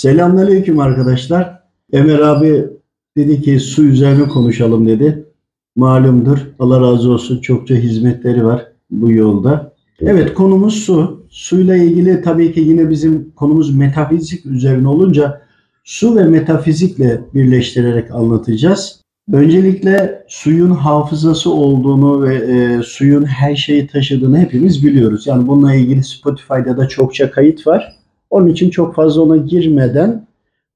Selamünaleyküm arkadaşlar. Ömer abi dedi ki su üzerine konuşalım dedi. Malumdur. Allah razı olsun. Çokça hizmetleri var bu yolda. Evet konumuz su. Suyla ilgili tabii ki yine bizim konumuz metafizik üzerine olunca su ve metafizikle birleştirerek anlatacağız. Öncelikle suyun hafızası olduğunu ve e, suyun her şeyi taşıdığını hepimiz biliyoruz. Yani bununla ilgili Spotify'da da çokça kayıt var. Onun için çok fazla ona girmeden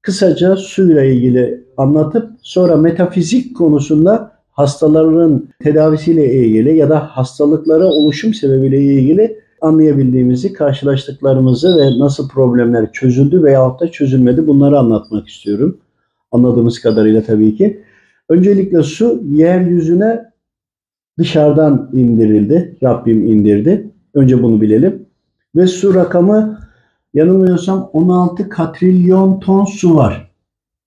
kısaca suyla ilgili anlatıp sonra metafizik konusunda hastaların tedavisiyle ilgili ya da hastalıklara oluşum sebebiyle ilgili anlayabildiğimizi, karşılaştıklarımızı ve nasıl problemler çözüldü veya da çözülmedi bunları anlatmak istiyorum. Anladığımız kadarıyla tabii ki. Öncelikle su yeryüzüne dışarıdan indirildi. Rabbim indirdi. Önce bunu bilelim. Ve su rakamı yanılmıyorsam 16 katrilyon ton su var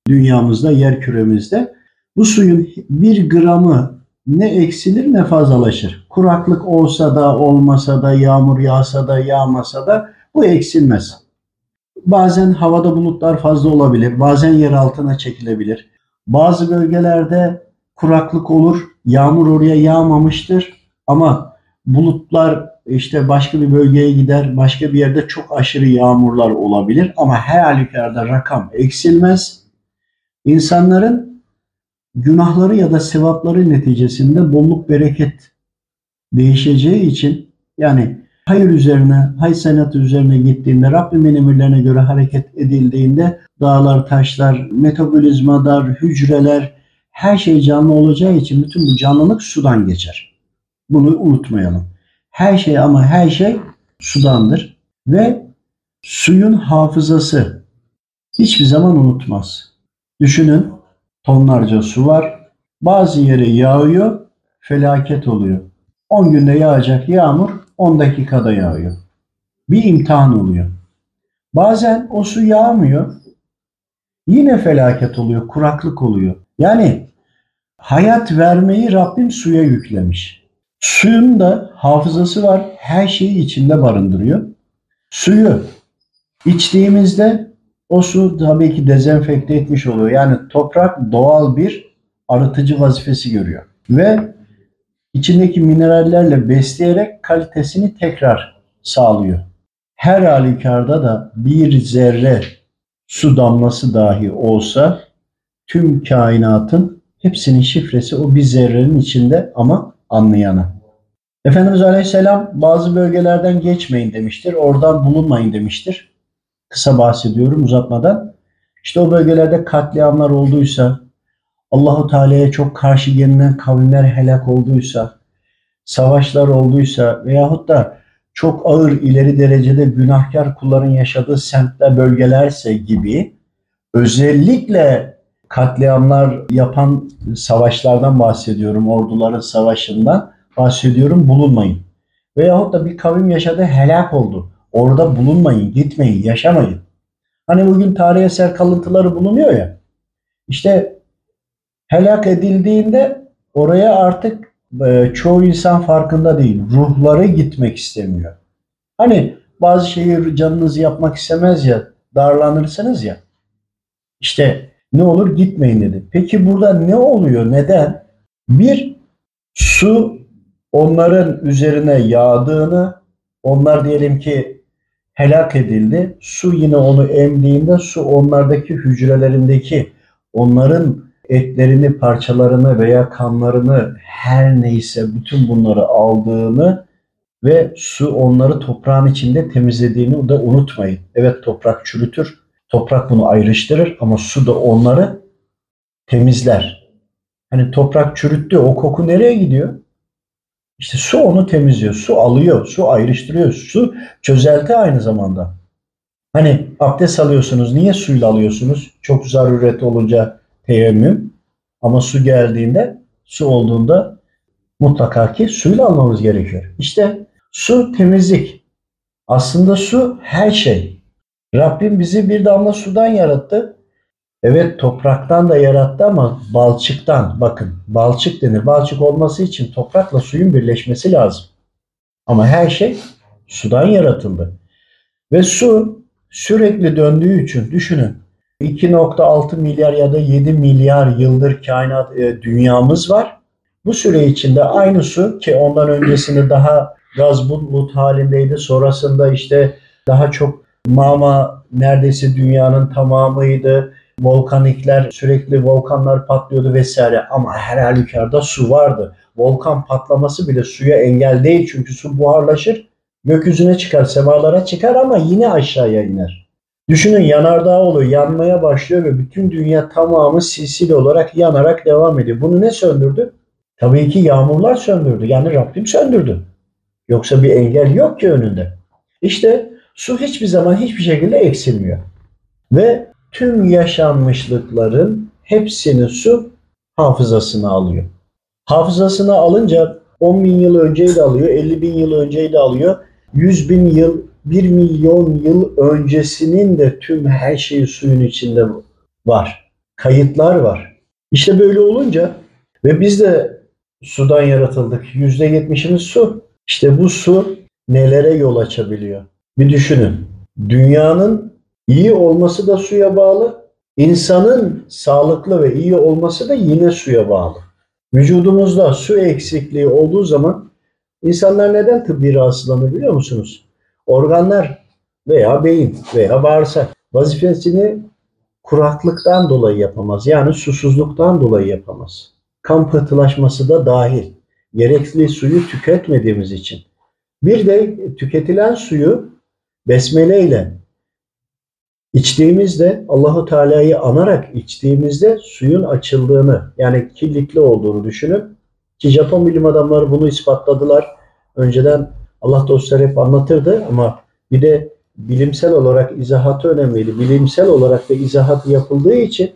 dünyamızda, yer küremizde. Bu suyun bir gramı ne eksilir ne fazlalaşır. Kuraklık olsa da olmasa da yağmur yağsa da yağmasa da bu eksilmez. Bazen havada bulutlar fazla olabilir, bazen yer altına çekilebilir. Bazı bölgelerde kuraklık olur, yağmur oraya yağmamıştır ama bulutlar işte başka bir bölgeye gider, başka bir yerde çok aşırı yağmurlar olabilir ama her halükarda rakam eksilmez. İnsanların günahları ya da sevapları neticesinde bolluk bereket değişeceği için yani hayır üzerine, hay sanat üzerine gittiğinde, Rabbimin emirlerine göre hareket edildiğinde dağlar, taşlar, metabolizmalar, hücreler her şey canlı olacağı için bütün bu canlılık sudan geçer. Bunu unutmayalım. Her şey ama her şey sudandır ve suyun hafızası hiçbir zaman unutmaz. Düşünün tonlarca su var. Bazı yere yağıyor, felaket oluyor. 10 günde yağacak yağmur 10 dakikada yağıyor. Bir imtihan oluyor. Bazen o su yağmıyor. Yine felaket oluyor, kuraklık oluyor. Yani hayat vermeyi Rabbim suya yüklemiş. Suyun da hafızası var. Her şeyi içinde barındırıyor. Suyu içtiğimizde o su tabii ki dezenfekte etmiş oluyor. Yani toprak doğal bir arıtıcı vazifesi görüyor. Ve içindeki minerallerle besleyerek kalitesini tekrar sağlıyor. Her halükarda da bir zerre su damlası dahi olsa tüm kainatın hepsinin şifresi o bir zerrenin içinde ama anlayana. Efendimiz Aleyhisselam bazı bölgelerden geçmeyin demiştir. Oradan bulunmayın demiştir. Kısa bahsediyorum uzatmadan. İşte o bölgelerde katliamlar olduysa, Allahu Teala'ya çok karşı gelinen kavimler helak olduysa, savaşlar olduysa veyahut da çok ağır ileri derecede günahkar kulların yaşadığı semtler bölgelerse gibi özellikle katliamlar yapan savaşlardan bahsediyorum, orduların savaşından bahsediyorum bulunmayın. Veyahut da bir kavim yaşadı helak oldu. Orada bulunmayın, gitmeyin, yaşamayın. Hani bugün tarih eser kalıntıları bulunuyor ya. İşte helak edildiğinde oraya artık e, çoğu insan farkında değil. Ruhları gitmek istemiyor. Hani bazı şeyi canınız yapmak istemez ya, darlanırsınız ya. İşte ne olur gitmeyin dedi. Peki burada ne oluyor? Neden? Bir, su onların üzerine yağdığını, onlar diyelim ki helak edildi. Su yine onu emdiğinde su onlardaki hücrelerindeki onların etlerini, parçalarını veya kanlarını her neyse bütün bunları aldığını ve su onları toprağın içinde temizlediğini da unutmayın. Evet toprak çürütür. Toprak bunu ayrıştırır ama su da onları temizler. Hani toprak çürüttü o koku nereye gidiyor? İşte su onu temizliyor. Su alıyor. Su ayrıştırıyor. Su çözelti aynı zamanda. Hani abdest alıyorsunuz. Niye suyla alıyorsunuz? Çok zaruret olunca teyemmüm. Ama su geldiğinde, su olduğunda mutlaka ki suyla almamız gerekiyor. İşte su temizlik. Aslında su her şey. Rabbim bizi bir damla sudan yarattı. Evet topraktan da yarattı ama balçıktan bakın balçık denir. Balçık olması için toprakla suyun birleşmesi lazım. Ama her şey sudan yaratıldı. Ve su sürekli döndüğü için düşünün 2.6 milyar ya da 7 milyar yıldır kainat e, dünyamız var. Bu süre içinde aynı su ki ondan öncesinde daha gaz bulut halindeydi. Sonrasında işte daha çok mama neredeyse dünyanın tamamıydı. Volkanikler sürekli volkanlar patlıyordu vesaire ama her halükarda su vardı. Volkan patlaması bile suya engel değil çünkü su buharlaşır gökyüzüne çıkar, semalara çıkar ama yine aşağıya iner. Düşünün yanardağ oluyor, yanmaya başlıyor ve bütün dünya tamamı silsile olarak yanarak devam ediyor. Bunu ne söndürdü? Tabii ki yağmurlar söndürdü. Yani Rabbim söndürdü. Yoksa bir engel yok ki önünde. İşte su hiçbir zaman hiçbir şekilde eksilmiyor. Ve tüm yaşanmışlıkların hepsini su hafızasına alıyor. Hafızasına alınca 10 bin yıl önceyi de alıyor, 50 bin yıl önceyi de alıyor. 100 bin yıl, 1 milyon yıl öncesinin de tüm her şeyi suyun içinde var. Kayıtlar var. İşte böyle olunca ve biz de sudan yaratıldık. %70'imiz su. İşte bu su nelere yol açabiliyor? Bir düşünün. Dünyanın iyi olması da suya bağlı. İnsanın sağlıklı ve iyi olması da yine suya bağlı. Vücudumuzda su eksikliği olduğu zaman insanlar neden tıbbi rahatsızlanır biliyor musunuz? Organlar veya beyin veya bağırsak vazifesini kuraklıktan dolayı yapamaz. Yani susuzluktan dolayı yapamaz. Kan pıhtılaşması da dahil. Gerekli suyu tüketmediğimiz için. Bir de tüketilen suyu besmele ile İçtiğimizde Allahu Teala'yı anarak içtiğimizde suyun açıldığını yani kilitli olduğunu düşünün. Ki Japon bilim adamları bunu ispatladılar. Önceden Allah dostları hep anlatırdı ama bir de bilimsel olarak izahatı önemliydi. Bilimsel olarak da izahatı yapıldığı için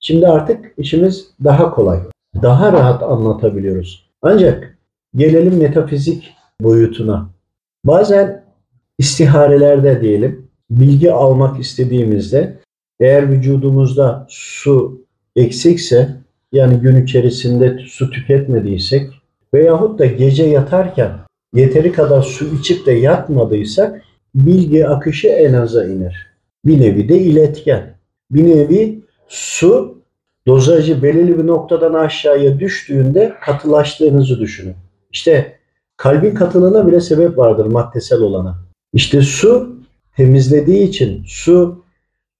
şimdi artık işimiz daha kolay. Daha rahat anlatabiliyoruz. Ancak gelelim metafizik boyutuna. Bazen istiharelerde diyelim bilgi almak istediğimizde eğer vücudumuzda su eksikse yani gün içerisinde su tüketmediysek veyahut da gece yatarken yeteri kadar su içip de yatmadıysak bilgi akışı en aza iner. Bir nevi de iletken. Bir nevi su dozajı belirli bir noktadan aşağıya düştüğünde katılaştığınızı düşünün. İşte kalbin katılığına bile sebep vardır maddesel olana. İşte su temizlediği için, su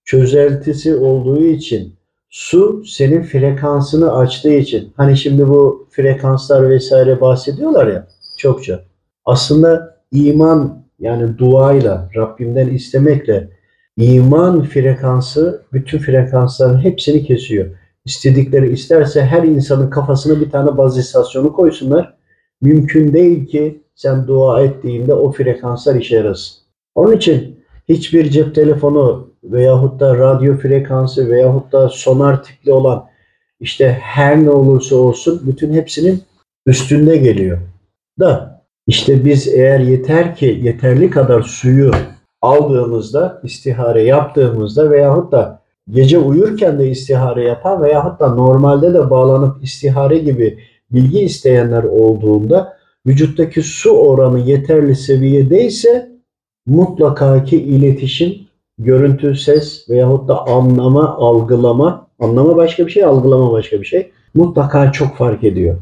çözeltisi olduğu için, su senin frekansını açtığı için. Hani şimdi bu frekanslar vesaire bahsediyorlar ya çokça. Aslında iman yani duayla, Rabbimden istemekle iman frekansı bütün frekansların hepsini kesiyor. İstedikleri isterse her insanın kafasına bir tane baz istasyonu koysunlar. Mümkün değil ki sen dua ettiğinde o frekanslar işe yarasın. Onun için hiçbir cep telefonu veyahut da radyo frekansı veyahut da sonar tipli olan işte her ne olursa olsun bütün hepsinin üstünde geliyor. Da işte biz eğer yeter ki yeterli kadar suyu aldığımızda, istihare yaptığımızda veyahut da gece uyurken de istihare yapan veyahut da normalde de bağlanıp istihare gibi bilgi isteyenler olduğunda vücuttaki su oranı yeterli seviyedeyse mutlaka ki iletişim, görüntü, ses veyahut da anlama, algılama, anlama başka bir şey, algılama başka bir şey mutlaka çok fark ediyor.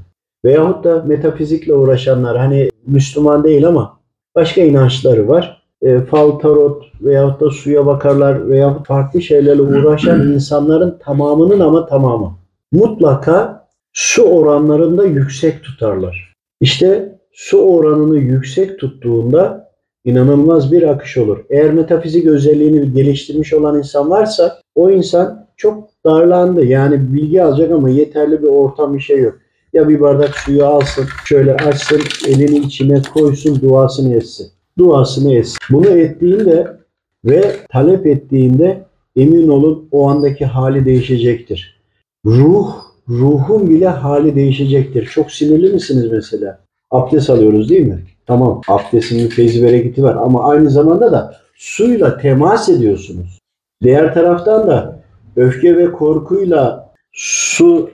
Veyahut da metafizikle uğraşanlar hani Müslüman değil ama başka inançları var. E, fal, tarot veyahut da suya bakarlar veyahut farklı şeylerle uğraşan insanların tamamının ama tamamı. Mutlaka su oranlarında yüksek tutarlar. İşte su oranını yüksek tuttuğunda inanılmaz bir akış olur. Eğer metafizik özelliğini geliştirmiş olan insan varsa o insan çok darlandı. Yani bilgi alacak ama yeterli bir ortam bir şey yok. Ya bir bardak suyu alsın, şöyle açsın, elini içine koysun, duasını etsin. Duasını etsin. Bunu ettiğinde ve talep ettiğinde emin olun o andaki hali değişecektir. Ruh, ruhun bile hali değişecektir. Çok sinirli misiniz mesela? Abdest alıyoruz değil mi? Tamam abdestin bir feyzi bereketi var ama aynı zamanda da suyla temas ediyorsunuz. Diğer taraftan da öfke ve korkuyla su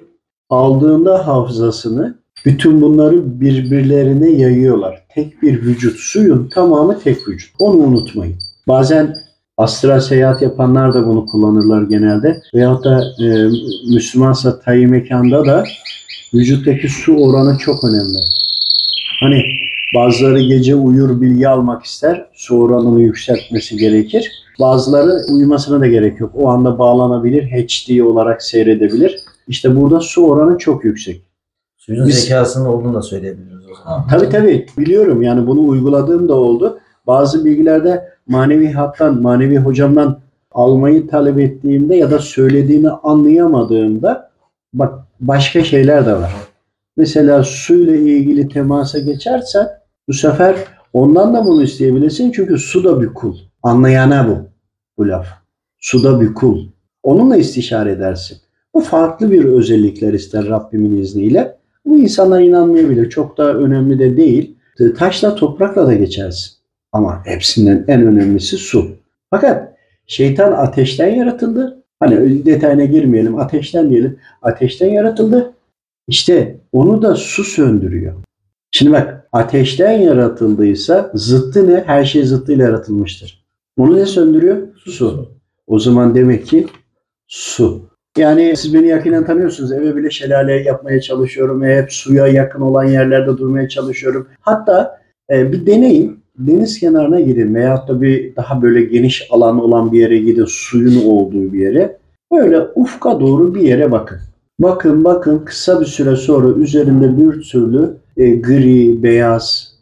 aldığında hafızasını bütün bunları birbirlerine yayıyorlar. Tek bir vücut, suyun tamamı tek vücut. Onu unutmayın. Bazen Astral seyahat yapanlar da bunu kullanırlar genelde. Veyahut da e, Müslümansa tayyi mekanda da vücuttaki su oranı çok önemli. Hani bazıları gece uyur bilgi almak ister. Su oranını yükseltmesi gerekir. Bazıları uyumasına da gerek yok. O anda bağlanabilir, HD olarak seyredebilir. İşte burada su oranı çok yüksek. Suyun Biz- zekasının olduğunu da söyleyebiliriz o zaman. Tabii tabii biliyorum yani bunu uyguladığım da oldu. Bazı bilgilerde manevi hattan, manevi hocamdan almayı talep ettiğimde ya da söylediğini anlayamadığımda bak başka şeyler de var. Mesela suyla ilgili temasa geçersen bu sefer ondan da bunu isteyebilirsin çünkü su da bir kul. Anlayana bu bu laf. Su da bir kul. Onunla istişare edersin. Bu farklı bir özellikler ister Rabbimin izniyle. Bu insanlar inanmayabilir. Çok da önemli de değil. Taşla toprakla da geçersin. Ama hepsinden en önemlisi su. Fakat şeytan ateşten yaratıldı. Hani detayına girmeyelim. Ateşten diyelim. Ateşten yaratıldı. İşte onu da su söndürüyor. Şimdi bak ateşten yaratıldıysa zıttı ne? Her şey zıttıyla yaratılmıştır. Onu ne söndürüyor? Su. O zaman demek ki su. Yani siz beni yakinen tanıyorsunuz. Eve bile şelale yapmaya çalışıyorum. Hep suya yakın olan yerlerde durmaya çalışıyorum. Hatta e, bir deneyin. Deniz kenarına gidin veyahut da bir daha böyle geniş alan olan bir yere gidin. Suyun olduğu bir yere. Böyle ufka doğru bir yere bakın. Bakın bakın kısa bir süre sonra üzerinde bir türlü e, gri, beyaz,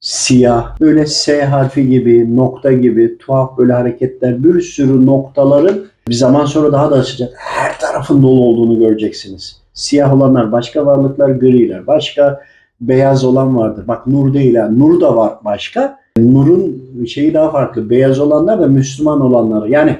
siyah, böyle S harfi gibi, nokta gibi tuhaf böyle hareketler, bir sürü noktaların bir zaman sonra daha da açacak. Her tarafın dolu olduğunu göreceksiniz. Siyah olanlar başka varlıklar, griler başka, beyaz olan vardır. Bak nur değil ha, nur da var başka. Nurun şeyi daha farklı. Beyaz olanlar da Müslüman olanlar. Yani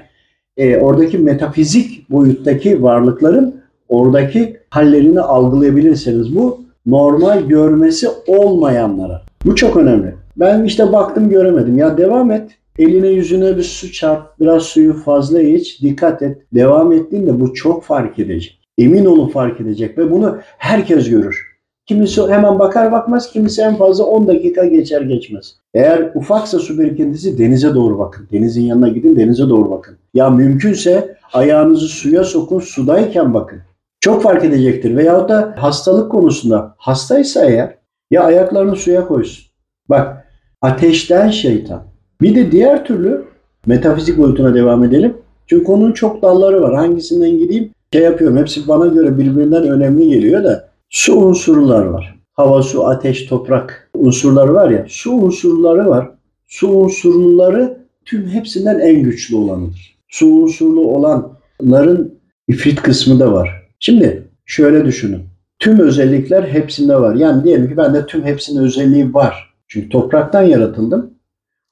e, oradaki metafizik boyuttaki varlıkların oradaki hallerini algılayabilirsiniz. Bu normal görmesi olmayanlara. Bu çok önemli. Ben işte baktım göremedim. Ya devam et. Eline yüzüne bir su çarp. Biraz suyu fazla iç. Dikkat et. Devam ettiğinde bu çok fark edecek. Emin olun fark edecek ve bunu herkes görür. Kimisi hemen bakar bakmaz, kimisi en fazla 10 dakika geçer geçmez. Eğer ufaksa su birikintisi denize doğru bakın. Denizin yanına gidin, denize doğru bakın. Ya mümkünse ayağınızı suya sokun, sudayken bakın. Çok fark edecektir. Veyahut da hastalık konusunda hastaysa eğer ya ayaklarını suya koysun. Bak ateşten şeytan. Bir de diğer türlü metafizik boyutuna devam edelim. Çünkü konunun çok dalları var. Hangisinden gideyim? Şey yapıyorum. Hepsi bana göre birbirinden önemli geliyor da su unsurlar var. Hava, su, ateş, toprak unsurları var ya. Su unsurları var. Su unsurları tüm hepsinden en güçlü olanıdır. Su unsurlu olanların ifrit kısmı da var. Şimdi şöyle düşünün. Tüm özellikler hepsinde var. Yani diyelim ki bende tüm hepsinin özelliği var. Çünkü topraktan yaratıldım.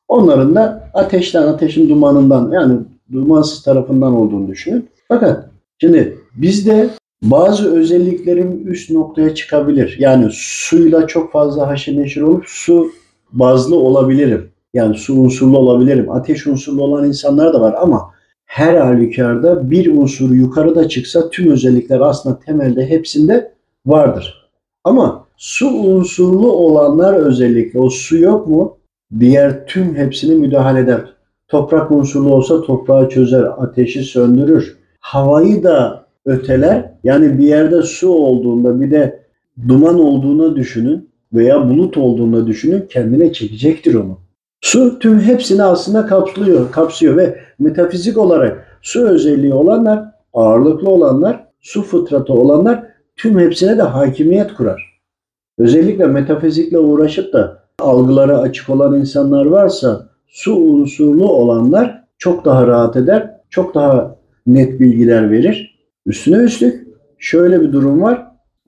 Onların da ateşten, ateşin dumanından yani dumansız tarafından olduğunu düşünün. Fakat şimdi bizde bazı özelliklerim üst noktaya çıkabilir. Yani suyla çok fazla haşır neşir olup su bazlı olabilirim. Yani su unsurlu olabilirim. Ateş unsurlu olan insanlar da var ama her halükarda bir unsur yukarıda çıksa tüm özellikler aslında temelde hepsinde vardır. Ama su unsurlu olanlar özellikle o su yok mu diğer tüm hepsini müdahale eder. Toprak unsurlu olsa toprağı çözer, ateşi söndürür. Havayı da öteler. Yani bir yerde su olduğunda bir de duman olduğunu düşünün veya bulut olduğunu düşünün kendine çekecektir onu. Su tüm hepsini aslında kapsıyor, kapsıyor ve metafizik olarak su özelliği olanlar, ağırlıklı olanlar, su fıtratı olanlar tüm hepsine de hakimiyet kurar. Özellikle metafizikle uğraşıp da algılara açık olan insanlar varsa su unsurlu olanlar çok daha rahat eder, çok daha net bilgiler verir. Üstüne üstlük şöyle bir durum var.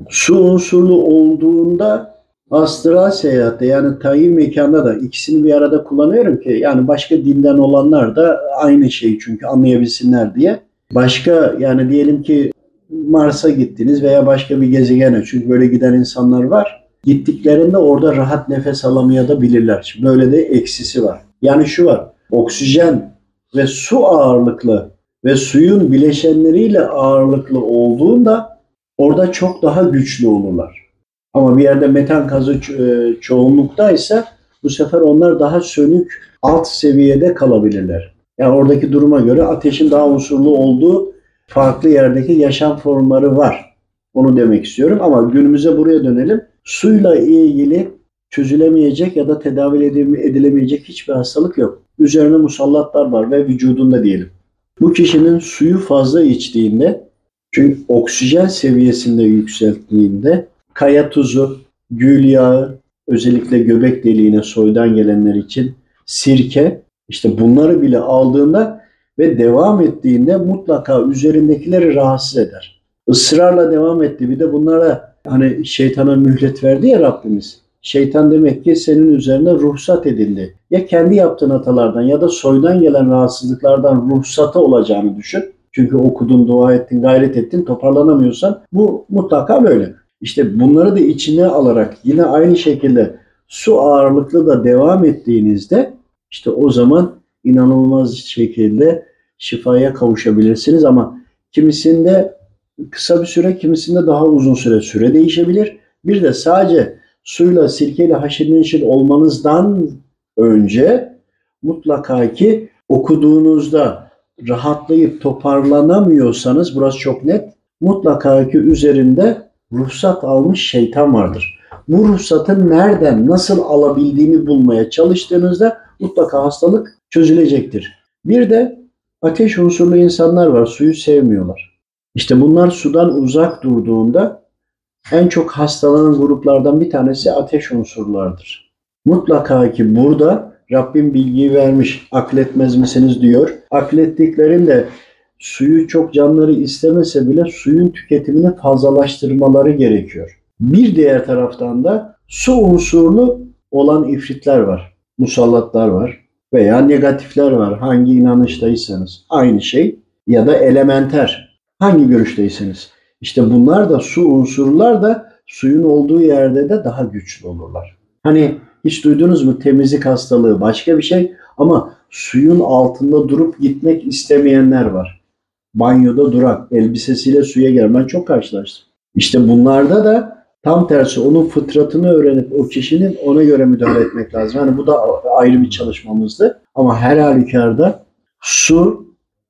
Su unsurlu olduğunda astral seyahatte yani tayin mekanda da ikisini bir arada kullanıyorum ki yani başka dinden olanlar da aynı şeyi çünkü anlayabilsinler diye. Başka yani diyelim ki Mars'a gittiniz veya başka bir gezegene çünkü böyle giden insanlar var. Gittiklerinde orada rahat nefes alamayabilirler. Şimdi böyle de eksisi var. Yani şu var. Oksijen ve su ağırlıklı ve suyun bileşenleriyle ağırlıklı olduğunda orada çok daha güçlü olurlar. Ama bir yerde metan gazı ço- çoğunluktaysa bu sefer onlar daha sönük alt seviyede kalabilirler. Yani oradaki duruma göre ateşin daha unsurlu olduğu farklı yerdeki yaşam formları var. Onu demek istiyorum ama günümüze buraya dönelim. Suyla ilgili çözülemeyecek ya da tedavi edil- edilemeyecek hiçbir hastalık yok. Üzerine musallatlar var ve vücudunda diyelim. Bu kişinin suyu fazla içtiğinde çünkü oksijen seviyesinde yükselttiğinde kaya tuzu, gül yağı, özellikle göbek deliğine soydan gelenler için sirke, işte bunları bile aldığında ve devam ettiğinde mutlaka üzerindekileri rahatsız eder. Israrla devam etti. Bir de bunlara hani şeytana mühlet verdi ya Rabbimiz. Şeytan demek ki senin üzerine ruhsat edildi. Ya kendi yaptığın hatalardan ya da soydan gelen rahatsızlıklardan ruhsatı olacağını düşün. Çünkü okudun, dua ettin, gayret ettin, toparlanamıyorsan bu mutlaka böyle. İşte bunları da içine alarak yine aynı şekilde su ağırlıklı da devam ettiğinizde işte o zaman inanılmaz şekilde şifaya kavuşabilirsiniz ama kimisinde kısa bir süre, kimisinde daha uzun süre süre değişebilir. Bir de sadece suyla, sirkeyle haşır neşir olmanızdan önce mutlaka ki okuduğunuzda rahatlayıp toparlanamıyorsanız burası çok net. Mutlaka ki üzerinde ruhsat almış şeytan vardır. Bu ruhsatı nereden, nasıl alabildiğini bulmaya çalıştığınızda mutlaka hastalık çözülecektir. Bir de ateş unsurlu insanlar var, suyu sevmiyorlar. İşte bunlar sudan uzak durduğunda en çok hastalanan gruplardan bir tanesi ateş unsurlardır. Mutlaka ki burada Rabbim bilgiyi vermiş, akletmez misiniz diyor. Aklettiklerinde suyu çok canları istemese bile suyun tüketimini fazlalaştırmaları gerekiyor. Bir diğer taraftan da su unsurlu olan ifritler var, musallatlar var veya negatifler var. Hangi inanıştaysanız aynı şey ya da elementer hangi görüşteyseniz. İşte bunlar da su unsurlar da suyun olduğu yerde de daha güçlü olurlar. Hani hiç duydunuz mu temizlik hastalığı başka bir şey ama suyun altında durup gitmek istemeyenler var. Banyoda durak, elbisesiyle suya girer. Ben çok karşılaştım. İşte bunlarda da tam tersi onun fıtratını öğrenip o kişinin ona göre müdahale etmek lazım. Yani bu da ayrı bir çalışmamızdı. Ama her halükarda su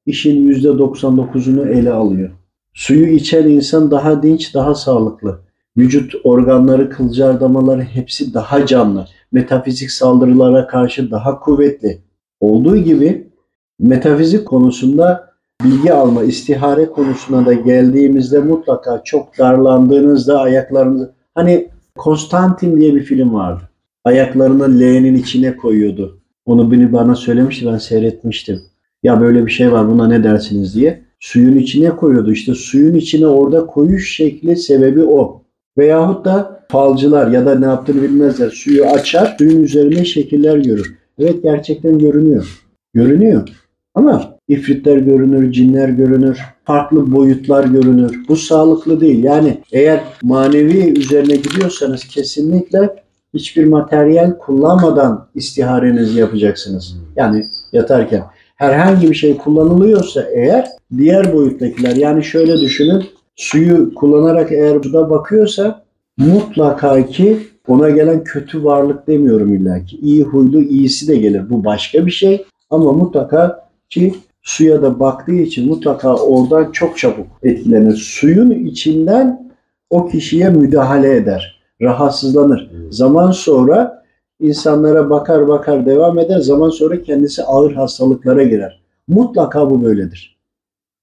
işin %99'unu ele alıyor. Suyu içen insan daha dinç, daha sağlıklı. Vücut organları, kılcal damaları hepsi daha canlı. Metafizik saldırılara karşı daha kuvvetli. Olduğu gibi metafizik konusunda bilgi alma, istihare konusuna da geldiğimizde mutlaka çok darlandığınızda ayaklarınızı... Hani Konstantin diye bir film vardı. Ayaklarını leğenin içine koyuyordu. Onu biri bana söylemişti, ben seyretmiştim. Ya böyle bir şey var, buna ne dersiniz diye. Suyun içine koyuyordu. İşte suyun içine orada koyuş şekli sebebi o. Veyahut da falcılar ya da ne yaptığını bilmezler. Suyu açar, suyun üzerine şekiller görür. Evet gerçekten görünüyor. Görünüyor. Ama ifritler görünür, cinler görünür, farklı boyutlar görünür. Bu sağlıklı değil. Yani eğer manevi üzerine gidiyorsanız kesinlikle hiçbir materyal kullanmadan istiharenizi yapacaksınız. Yani yatarken herhangi bir şey kullanılıyorsa eğer diğer boyuttakiler yani şöyle düşünün suyu kullanarak eğer suda bakıyorsa mutlaka ki ona gelen kötü varlık demiyorum illa ki. İyi huylu iyisi de gelir. Bu başka bir şey ama mutlaka ki suya da baktığı için mutlaka oradan çok çabuk etkilenir. Suyun içinden o kişiye müdahale eder. Rahatsızlanır. Zaman sonra insanlara bakar bakar devam eder. Zaman sonra kendisi ağır hastalıklara girer. Mutlaka bu böyledir.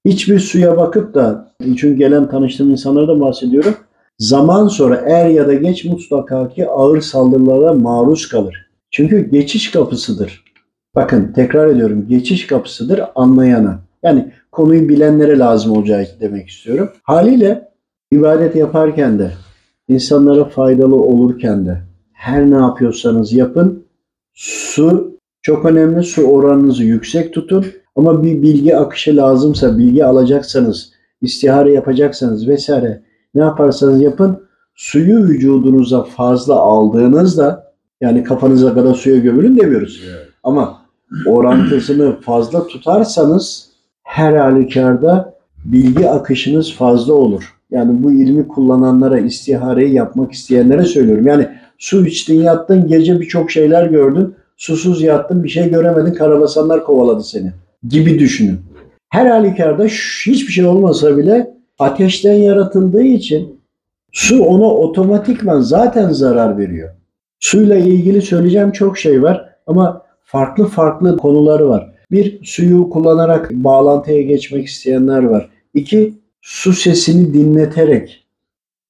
Hiçbir suya bakıp da çünkü gelen tanıştığım insanlara da bahsediyorum. Zaman sonra er ya da geç mutlaka ki ağır saldırılara maruz kalır. Çünkü geçiş kapısıdır. Bakın tekrar ediyorum geçiş kapısıdır anlayana. Yani konuyu bilenlere lazım olacağı demek istiyorum. Haliyle ibadet yaparken de insanlara faydalı olurken de her ne yapıyorsanız yapın su çok önemli. Su oranınızı yüksek tutun. Ama bir bilgi akışı lazımsa, bilgi alacaksanız, istihare yapacaksanız vesaire ne yaparsanız yapın suyu vücudunuza fazla aldığınızda yani kafanıza kadar suya gömülün demiyoruz. Ama orantısını fazla tutarsanız her halükarda bilgi akışınız fazla olur. Yani bu ilmi kullananlara, istihareyi yapmak isteyenlere söylüyorum. Yani su içtin yattın, gece birçok şeyler gördün. Susuz yattın, bir şey göremedin, karabasanlar kovaladı seni. gibi düşünün. Her halükarda hiçbir şey olmasa bile ateşten yaratıldığı için su ona otomatikman zaten zarar veriyor. Suyla ilgili söyleyeceğim çok şey var ama farklı farklı konuları var. Bir, suyu kullanarak bağlantıya geçmek isteyenler var. İki, su sesini dinleterek.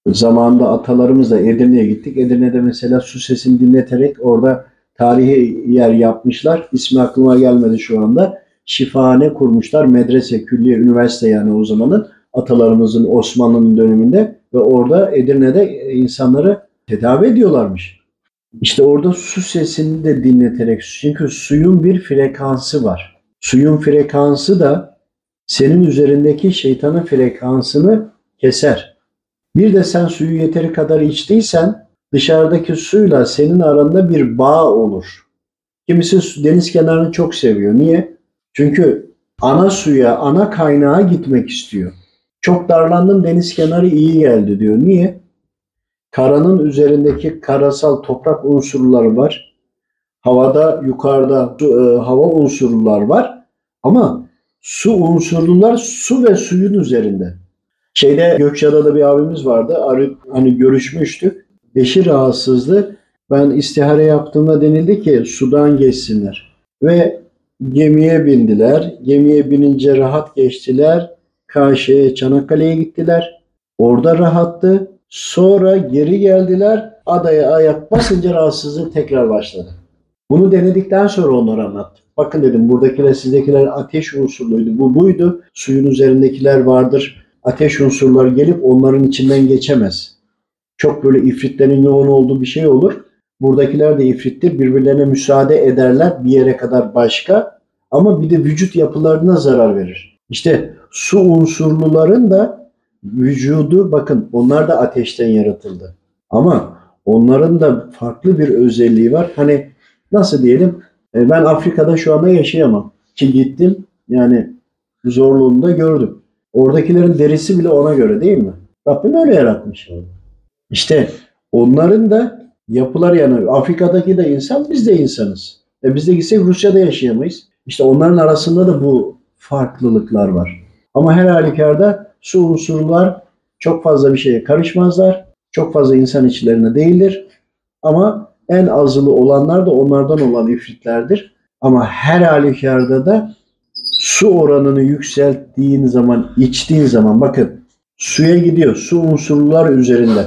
Zamanında atalarımızla Edirne'ye gittik. Edirne'de mesela su sesini dinleterek orada tarihi yer yapmışlar. İsmi aklıma gelmedi şu anda. Şifahane kurmuşlar. Medrese, külliye, üniversite yani o zamanın atalarımızın Osmanlı'nın döneminde ve orada Edirne'de insanları tedavi ediyorlarmış. İşte orada su sesini de dinleterek çünkü suyun bir frekansı var. Suyun frekansı da senin üzerindeki şeytanın frekansını keser. Bir de sen suyu yeteri kadar içtiysen dışarıdaki suyla senin aranda bir bağ olur. Kimisi deniz kenarını çok seviyor. Niye? Çünkü ana suya, ana kaynağa gitmek istiyor. Çok darlandım deniz kenarı iyi geldi diyor. Niye? Karanın üzerindeki karasal toprak unsurları var. Havada yukarıda e, hava unsurlar var. Ama su unsurlular su ve suyun üzerinde. Şeyde Gökçeada'da bir abimiz vardı. Arı, hani görüşmüştük. Eşi rahatsızdı. Ben istihare yaptığımda denildi ki sudan geçsinler. Ve gemiye bindiler. Gemiye binince rahat geçtiler. Karşıya Çanakkale'ye gittiler. Orada rahattı. Sonra geri geldiler. Adaya ayak basınca rahatsızlığı tekrar başladı. Bunu denedikten sonra onlara anlattım. Bakın dedim buradakiler sizdekiler ateş unsurluydu. Bu buydu. Suyun üzerindekiler vardır. Ateş unsurları gelip onların içinden geçemez. Çok böyle ifritlerin yoğun olduğu bir şey olur. Buradakiler de ifrittir. Birbirlerine müsaade ederler bir yere kadar başka. Ama bir de vücut yapılarına zarar verir. İşte su unsurluların da vücudu bakın onlar da ateşten yaratıldı. Ama onların da farklı bir özelliği var. Hani nasıl diyelim e, ben Afrika'da şu anda yaşayamam. Ki gittim yani zorluğunu da gördüm. Oradakilerin derisi bile ona göre değil mi? Rabbim öyle yaratmış. İşte onların da yapılar yani Afrika'daki de insan biz de insanız. E biz de gitsek Rusya'da yaşayamayız. İşte onların arasında da bu farklılıklar var. Ama her halükarda su unsurlar çok fazla bir şeye karışmazlar. Çok fazla insan içlerinde değildir. Ama en azılı olanlar da onlardan olan ifritlerdir. Ama her halükarda da su oranını yükselttiğin zaman, içtiğin zaman bakın suya gidiyor. Su unsurlar üzerinde.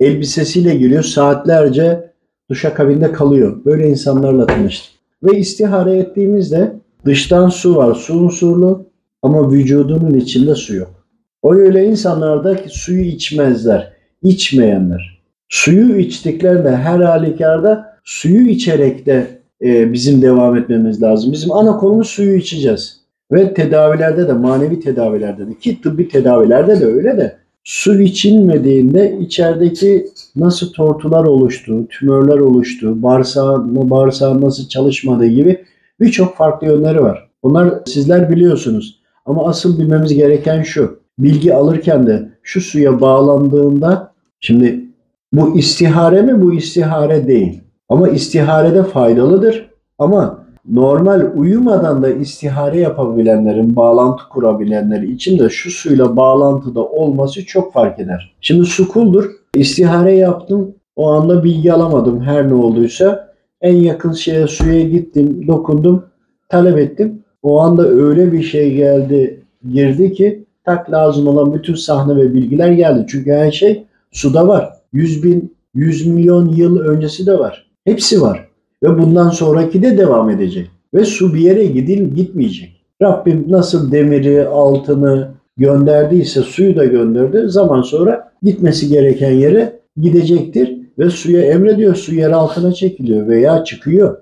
Elbisesiyle giriyor. Saatlerce duşakabinde kalıyor. Böyle insanlarla tanıştım. Ve istihare ettiğimizde dıştan su var. Su unsurlu ama vücudunun içinde su yok. O öyle insanlar da suyu içmezler. İçmeyenler. Suyu içtiklerinde her halükarda suyu içerek de e, bizim devam etmemiz lazım. Bizim ana konumuz suyu içeceğiz. Ve tedavilerde de manevi tedavilerde de ki tıbbi tedavilerde de öyle de su içilmediğinde içerideki nasıl tortular oluştuğu, tümörler oluştuğu, bağırsağın, bağırsağın nasıl çalışmadığı gibi birçok farklı yönleri var. Bunlar sizler biliyorsunuz. Ama asıl bilmemiz gereken şu. Bilgi alırken de şu suya bağlandığında şimdi bu istihare mi? Bu istihare değil. Ama istiharede faydalıdır. Ama normal uyumadan da istihare yapabilenlerin, bağlantı kurabilenleri için de şu suyla bağlantıda olması çok fark eder. Şimdi su kuldur. İstihare yaptım. O anda bilgi alamadım her ne olduysa. En yakın şeye suya gittim, dokundum, talep ettim. O anda öyle bir şey geldi, girdi ki tak lazım olan bütün sahne ve bilgiler geldi. Çünkü her şey suda var. 100 bin, 100 milyon yıl öncesi de var. Hepsi var. Ve bundan sonraki de devam edecek. Ve su bir yere gidil gitmeyecek. Rabbim nasıl demiri, altını gönderdiyse suyu da gönderdi. Zaman sonra gitmesi gereken yere gidecektir. Ve suya emrediyor. Su yer altına çekiliyor veya çıkıyor.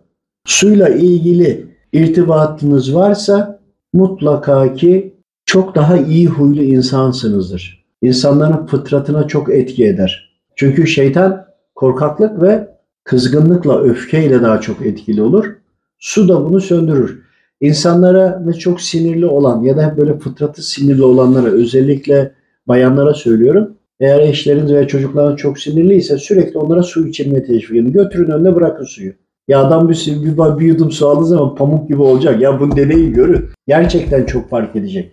Suyla ilgili irtibatınız varsa mutlaka ki çok daha iyi huylu insansınızdır. İnsanların fıtratına çok etki eder. Çünkü şeytan korkaklık ve kızgınlıkla, öfkeyle daha çok etkili olur. Su da bunu söndürür. İnsanlara ve çok sinirli olan ya da hep böyle fıtratı sinirli olanlara özellikle bayanlara söylüyorum. Eğer eşleriniz veya çocuklarınız çok sinirliyse sürekli onlara su içirmeye teşvik edin. Götürün önüne bırakın suyu. Ya adam bir, bir, bir yudum su aldığı zaman pamuk gibi olacak. Ya bunu deneyin görün. Gerçekten çok fark edecek.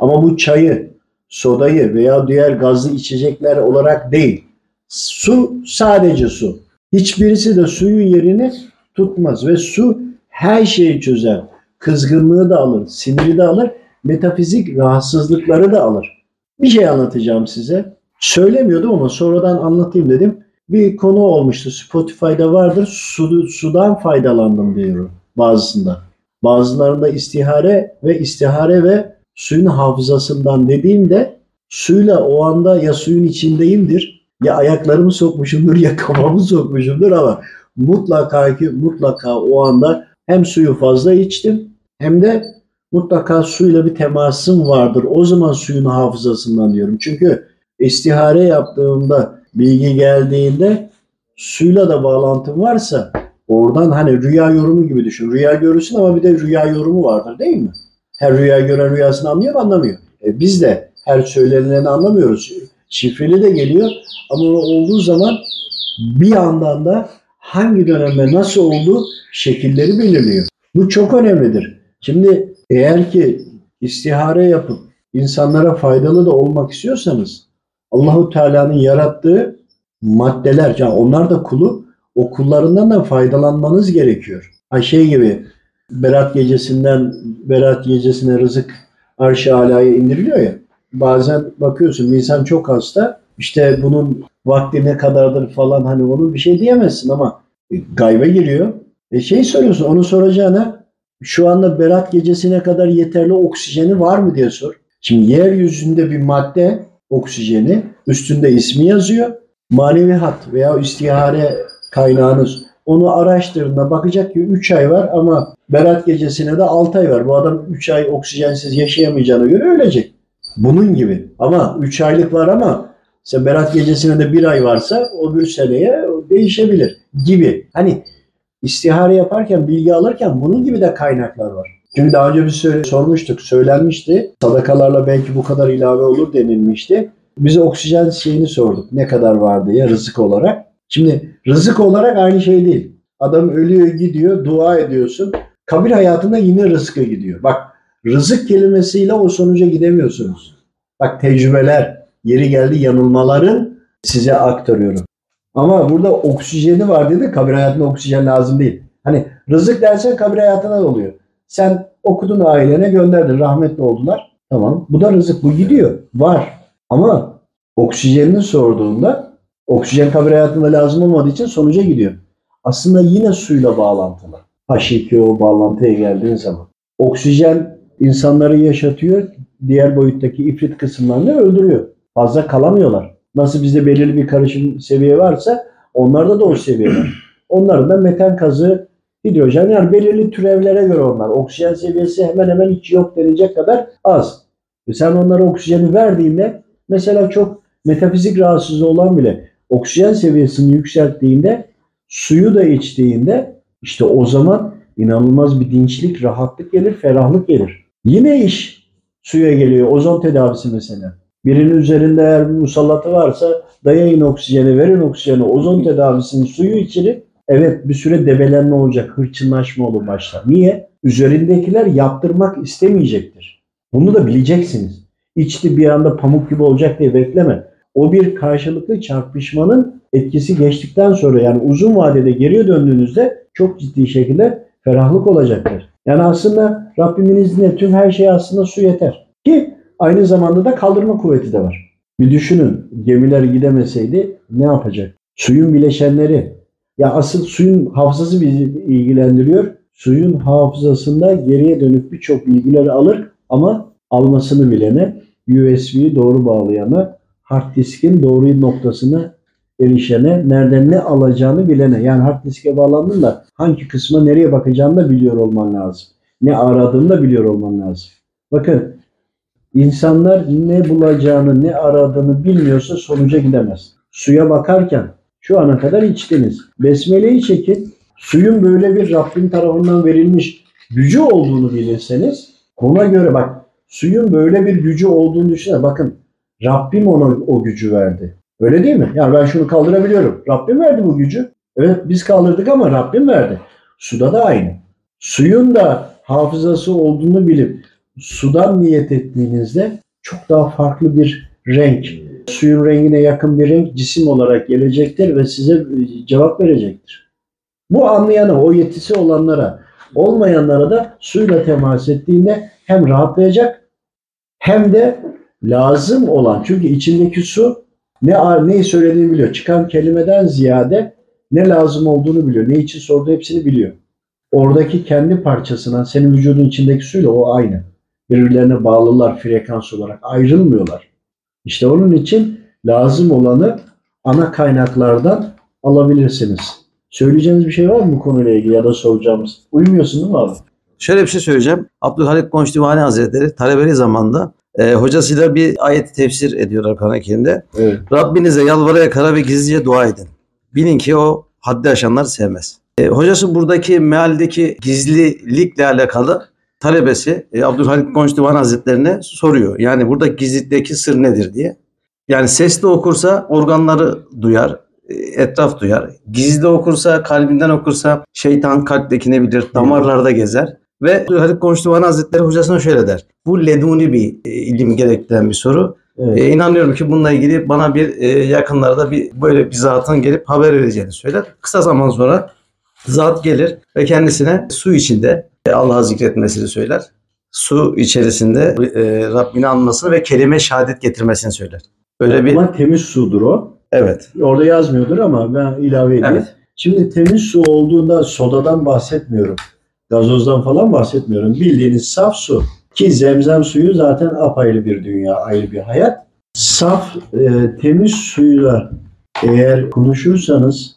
Ama bu çayı, sodayı veya diğer gazlı içecekler olarak değil. Su sadece su. Hiçbirisi de suyun yerini tutmaz ve su her şeyi çözer. Kızgınlığı da alır, siniri de alır, metafizik rahatsızlıkları da alır. Bir şey anlatacağım size. Söylemiyordum ama sonradan anlatayım dedim. Bir konu olmuştu. Spotify'da vardır. Su, sudan faydalandım diyorum bazısında. Bazılarında istihare ve istihare ve suyun hafızasından dediğimde suyla o anda ya suyun içindeyimdir ya ayaklarımı sokmuşumdur ya kafamı sokmuşumdur ama mutlaka ki mutlaka o anda hem suyu fazla içtim hem de mutlaka suyla bir temasım vardır. O zaman suyun hafızasından diyorum. Çünkü istihare yaptığımda bilgi geldiğinde suyla da bağlantım varsa oradan hani rüya yorumu gibi düşün. Rüya görürsün ama bir de rüya yorumu vardır değil mi? Her rüya gören rüyasını anlıyor mu? Anlamıyor. E biz de her söylenileni anlamıyoruz. Şifreli de geliyor ama olduğu zaman bir yandan da hangi dönemde nasıl olduğu şekilleri belirliyor. Bu çok önemlidir. Şimdi eğer ki istihare yapıp insanlara faydalı da olmak istiyorsanız Allahu Teala'nın yarattığı maddeler, yani onlar da kulu, o kullarından da faydalanmanız gerekiyor. Ha şey gibi Berat gecesinden Berat gecesine rızık arş-ı alaya indiriliyor ya. Bazen bakıyorsun insan çok hasta. İşte bunun vakti ne kadardır falan hani onu bir şey diyemezsin ama e, gaybe giriyor. E şey soruyorsun onu soracağına şu anda Berat gecesine kadar yeterli oksijeni var mı diye sor. Şimdi yeryüzünde bir madde oksijeni üstünde ismi yazıyor. Manevi hat veya istihare kaynağınız onu araştırdığında bakacak ki 3 ay var ama Berat gecesine de 6 ay var. Bu adam 3 ay oksijensiz yaşayamayacağına göre ölecek. Bunun gibi. Ama 3 aylık var ama sen Berat gecesine de 1 ay varsa o bir seneye değişebilir gibi. Hani istihare yaparken, bilgi alırken bunun gibi de kaynaklar var. Çünkü daha önce bir söyle, sormuştuk, söylenmişti. Sadakalarla belki bu kadar ilave olur denilmişti. Bize oksijen şeyini sorduk. Ne kadar var diye rızık olarak. Şimdi rızık olarak aynı şey değil. Adam ölüyor gidiyor, dua ediyorsun. Kabir hayatında yine rızkı gidiyor. Bak rızık kelimesiyle o sonuca gidemiyorsunuz. Bak tecrübeler, yeri geldi yanılmaların size aktarıyorum. Ama burada oksijeni var dedi. Kabir hayatında oksijen lazım değil. Hani rızık dersen kabir hayatına da oluyor. Sen okudun ailene gönderdin. Rahmetli oldular. Tamam. Bu da rızık. Bu gidiyor. Var. Ama oksijenini sorduğunda oksijen kabir hayatında lazım olmadığı için sonuca gidiyor. Aslında yine suyla bağlantılı. H2O bağlantıya geldiğin zaman. Oksijen insanları yaşatıyor. Diğer boyuttaki ifrit kısımlarını öldürüyor. Fazla kalamıyorlar. Nasıl bizde belirli bir karışım seviye varsa onlarda da o seviye var. Onların da metan kazı, hidrojen yani belirli türevlere göre onlar. Oksijen seviyesi hemen hemen hiç yok denilecek kadar az. Ve sen onlara oksijeni verdiğinde mesela çok metafizik rahatsızlığı olan bile oksijen seviyesini yükselttiğinde suyu da içtiğinde işte o zaman inanılmaz bir dinçlik, rahatlık gelir, ferahlık gelir. Yine iş suya geliyor. Ozon tedavisi mesela. Birinin üzerinde eğer bir musallatı varsa dayayın oksijeni, verin oksijeni, ozon tedavisinin suyu içirip evet bir süre debelenme olacak, hırçınlaşma olur başlar. Niye? Üzerindekiler yaptırmak istemeyecektir. Bunu da bileceksiniz. İçti bir anda pamuk gibi olacak diye bekleme. O bir karşılıklı çarpışmanın etkisi geçtikten sonra yani uzun vadede geriye döndüğünüzde çok ciddi şekilde ferahlık olacaktır. Yani aslında Rabbimin izniyle tüm her şey aslında su yeter. Ki aynı zamanda da kaldırma kuvveti de var. Bir düşünün gemiler gidemeseydi ne yapacak? Suyun bileşenleri. Ya asıl suyun hafızası bizi ilgilendiriyor. Suyun hafızasında geriye dönük birçok bilgileri alır ama almasını bilene, USB'yi doğru bağlayana, hard diskin doğru noktasına erişene, nereden ne alacağını bilene. Yani hard diske bağlandın da hangi kısma nereye bakacağını da biliyor olman lazım. Ne aradığını da biliyor olman lazım. Bakın insanlar ne bulacağını, ne aradığını bilmiyorsa sonuca gidemez. Suya bakarken şu ana kadar içtiniz. Besmele'yi çekin. Suyun böyle bir Rabbin tarafından verilmiş gücü olduğunu bilirseniz ona göre bak suyun böyle bir gücü olduğunu düşünün. Bakın Rabbim ona o gücü verdi. Öyle değil mi? Yani ben şunu kaldırabiliyorum. Rabbim verdi bu gücü. Evet biz kaldırdık ama Rabbim verdi. Suda da aynı. Suyun da hafızası olduğunu bilip sudan niyet ettiğinizde çok daha farklı bir renk, suyun rengine yakın bir renk cisim olarak gelecektir ve size e, cevap verecektir. Bu anlayana, o yetisi olanlara, olmayanlara da suyla temas ettiğinde hem rahatlayacak hem de lazım olan çünkü içindeki su ne neyi söylediğini biliyor. Çıkan kelimeden ziyade ne lazım olduğunu biliyor. Ne için sorduğu hepsini biliyor. Oradaki kendi parçasından senin vücudun içindeki suyla o aynı. Birbirlerine bağlılar frekans olarak ayrılmıyorlar. İşte onun için lazım olanı ana kaynaklardan alabilirsiniz. Söyleyeceğiniz bir şey var mı bu konuyla ilgili ya da soracağımız? Uyumuyorsun değil mi abi? Şöyle bir şey söyleyeceğim. Abdülhalik Konçdivani Hazretleri talebeli zamanda e, hocasıyla bir ayet tefsir ediyorlar Kur'an-ı Kerim'de. Evet. Rabbinize yalvara yakara ve gizlice dua edin. Bilin ki o haddi aşanları sevmez. E, hocası buradaki mealdeki gizlilikle alakalı talebesi e, Abdülhalik Konçdivani Hazretlerine soruyor. Yani burada gizlilikteki sır nedir diye. Yani sesli okursa organları duyar, e, etraf duyar. Gizli okursa, kalbinden okursa şeytan kalptekini bilir, damarlarda gezer. Ve Haluk Konuştuvan Hazretleri hocasına şöyle der. Bu leduni bir e, ilim gerektiren bir soru. Evet. E, inanıyorum ki bununla ilgili bana bir e, yakınlarda bir böyle bir zatın gelip haber vereceğini söyler. Kısa zaman sonra zat gelir ve kendisine su içinde e, Allah'ı zikretmesini söyler. Su içerisinde e, Rabbini anmasını ve kelime şehadet getirmesini söyler. Böyle bir Ama temiz sudur o. evet. Orada yazmıyordur ama ben ilave edeyim. Evet. Şimdi temiz su olduğunda sodadan bahsetmiyorum. Gazozdan falan bahsetmiyorum. Bildiğiniz saf su. Ki zemzem suyu zaten apayrı bir dünya, ayrı bir hayat. Saf, e, temiz suyla eğer konuşursanız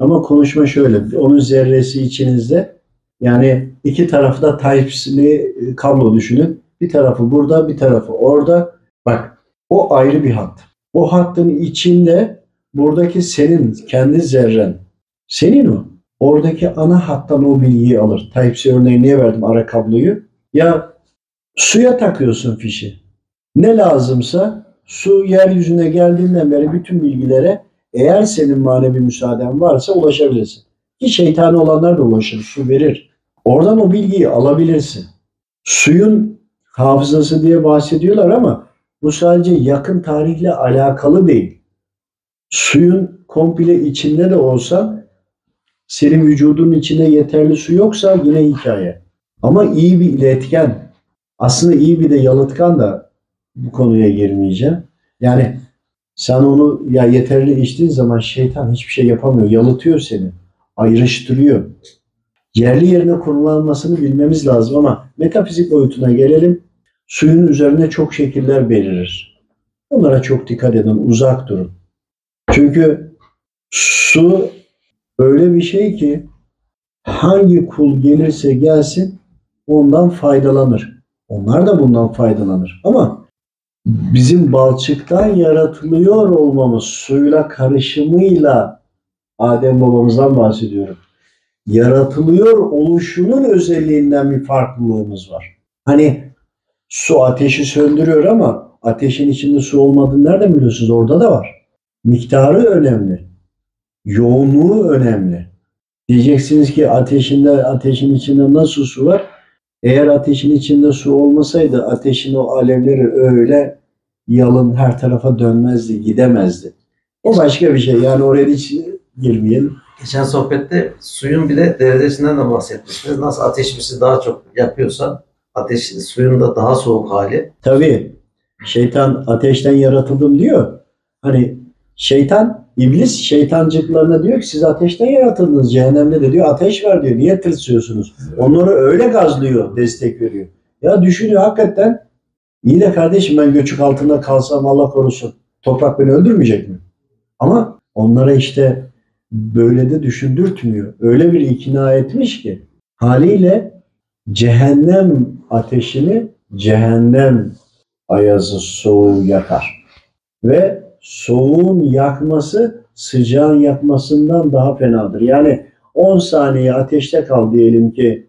ama konuşma şöyle, onun zerresi içinizde yani iki tarafı da Type-C'li kablo düşünün. Bir tarafı burada, bir tarafı orada. Bak o ayrı bir hat. O hattın içinde buradaki senin kendi zerren. Senin o. Oradaki ana hattan o bilgiyi alır. Type-C örneği niye verdim ara kabloyu? Ya suya takıyorsun fişi. Ne lazımsa su yeryüzüne geldiğinden beri bütün bilgilere eğer senin manevi müsaaden varsa ulaşabilirsin. Ki şeytani olanlar da ulaşır, su verir. Oradan o bilgiyi alabilirsin. Suyun hafızası diye bahsediyorlar ama bu sadece yakın tarihle alakalı değil. Suyun komple içinde de olsa senin vücudun içinde yeterli su yoksa yine hikaye. Ama iyi bir iletken, aslında iyi bir de yalıtkan da bu konuya girmeyeceğim. Yani sen onu ya yeterli içtiğin zaman şeytan hiçbir şey yapamıyor. Yalıtıyor seni. Ayrıştırıyor. Yerli yerine kullanılmasını bilmemiz lazım ama metafizik boyutuna gelelim. Suyun üzerine çok şekiller belirir. Onlara çok dikkat edin, uzak durun. Çünkü su öyle bir şey ki hangi kul gelirse gelsin ondan faydalanır. Onlar da bundan faydalanır. Ama bizim balçıktan yaratılıyor olmamız suyla karışımıyla Adem babamızdan bahsediyorum. Yaratılıyor oluşunun özelliğinden bir farklılığımız var. Hani su ateşi söndürüyor ama ateşin içinde su olmadığını nereden biliyorsunuz? Orada da var. Miktarı önemli. Yoğunluğu önemli. Diyeceksiniz ki ateşinde ateşin içinde nasıl su var? Eğer ateşin içinde su olmasaydı ateşin o alevleri öyle yalın her tarafa dönmezdi, gidemezdi. O başka bir şey. Yani oraya hiç girmeyelim. Geçen sohbette suyun bile derecesinden de bahsetmiştiniz. Nasıl ateşimizi daha çok yapıyorsa ateş suyun da daha soğuk hali. Tabii şeytan ateşten yaratıldım diyor. Hani şeytan, iblis şeytancıklarına diyor ki siz ateşten yaratıldınız. Cehennemde de diyor ateş var diyor. Niye tırsıyorsunuz? Onları öyle gazlıyor, destek veriyor. Ya düşünüyor hakikaten iyi de kardeşim ben göçük altında kalsam Allah korusun. Toprak beni öldürmeyecek mi? Ama onlara işte böyle de düşündürtmüyor. Öyle bir ikna etmiş ki haliyle cehennem ateşini cehennem ayazı soğuğu yakar. Ve soğuğun yakması sıcağın yakmasından daha fenadır. Yani 10 saniye ateşte kal diyelim ki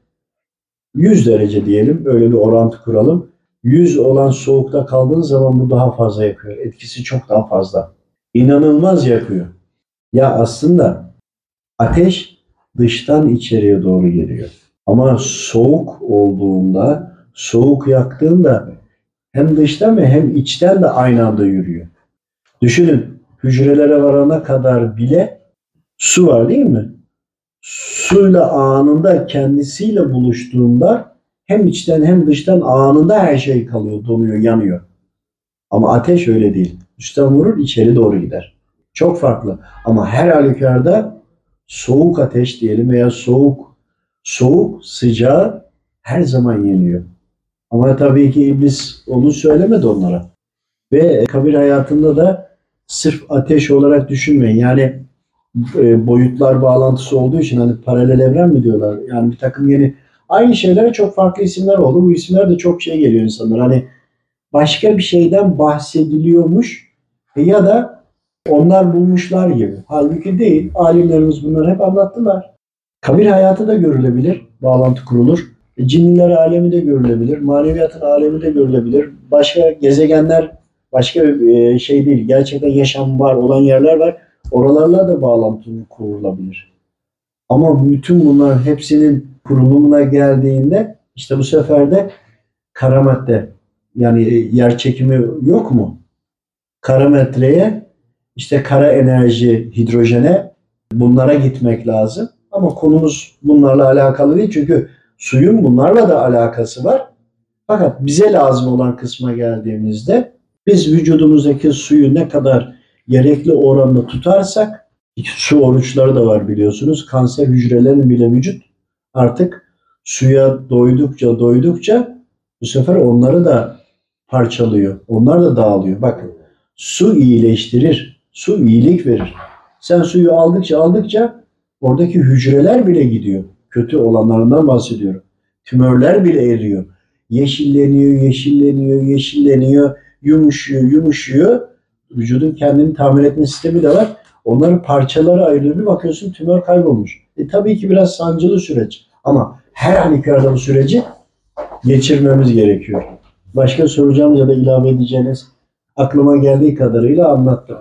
100 derece diyelim öyle bir orantı kuralım. 100 olan soğukta kaldığın zaman bu daha fazla yakıyor. Etkisi çok daha fazla. İnanılmaz yakıyor. Ya aslında Ateş dıştan içeriye doğru geliyor. Ama soğuk olduğunda, soğuk yaktığında hem dıştan ve hem içten de aynı anda yürüyor. Düşünün hücrelere varana kadar bile su var değil mi? Suyla anında kendisiyle buluştuğunda hem içten hem dıştan anında her şey kalıyor, donuyor, yanıyor. Ama ateş öyle değil. Üstten vurur içeri doğru gider. Çok farklı. Ama her halükarda soğuk ateş diyelim veya soğuk soğuk sıcağı her zaman yeniyor. Ama tabii ki iblis onu söylemedi onlara. Ve kabir hayatında da sırf ateş olarak düşünmeyin. Yani e, boyutlar bağlantısı olduğu için hani paralel evren mi diyorlar? Yani bir takım yeni aynı şeylere çok farklı isimler oldu. Bu isimler de çok şey geliyor insanlar. Hani başka bir şeyden bahsediliyormuş ya da onlar bulmuşlar gibi. Halbuki değil. Alimlerimiz bunları hep anlattılar. Kabir hayatı da görülebilir. Bağlantı kurulur. E, Cinniler alemi de görülebilir. Maneviyatın alemi de görülebilir. Başka gezegenler başka e, şey değil. Gerçekten yaşam var olan yerler var. Oralarla da bağlantı kurulabilir. Ama bütün bunların hepsinin kurulumuna geldiğinde işte bu sefer de kara madde yani e, yer çekimi yok mu? Kara metreye işte kara enerji hidrojene bunlara gitmek lazım. Ama konumuz bunlarla alakalı değil çünkü suyun bunlarla da alakası var. Fakat bize lazım olan kısma geldiğimizde biz vücudumuzdaki suyu ne kadar gerekli oranda tutarsak su oruçları da var biliyorsunuz. Kanser hücrelerinin bile vücut artık suya doydukça doydukça bu sefer onları da parçalıyor. Onlar da dağılıyor. Bakın su iyileştirir. Su iyilik verir. Sen suyu aldıkça aldıkça oradaki hücreler bile gidiyor. Kötü olanlarından bahsediyorum. Tümörler bile eriyor. Yeşilleniyor, yeşilleniyor, yeşilleniyor, yumuşuyor, yumuşuyor. Vücudun kendini tamir etme sistemi de var. Onların parçaları ayrılıyor. Bir bakıyorsun tümör kaybolmuş. E tabii ki biraz sancılı süreç. Ama her halükarda bu süreci geçirmemiz gerekiyor. Başka soracağım ya da ilave edeceğiniz aklıma geldiği kadarıyla anlattım.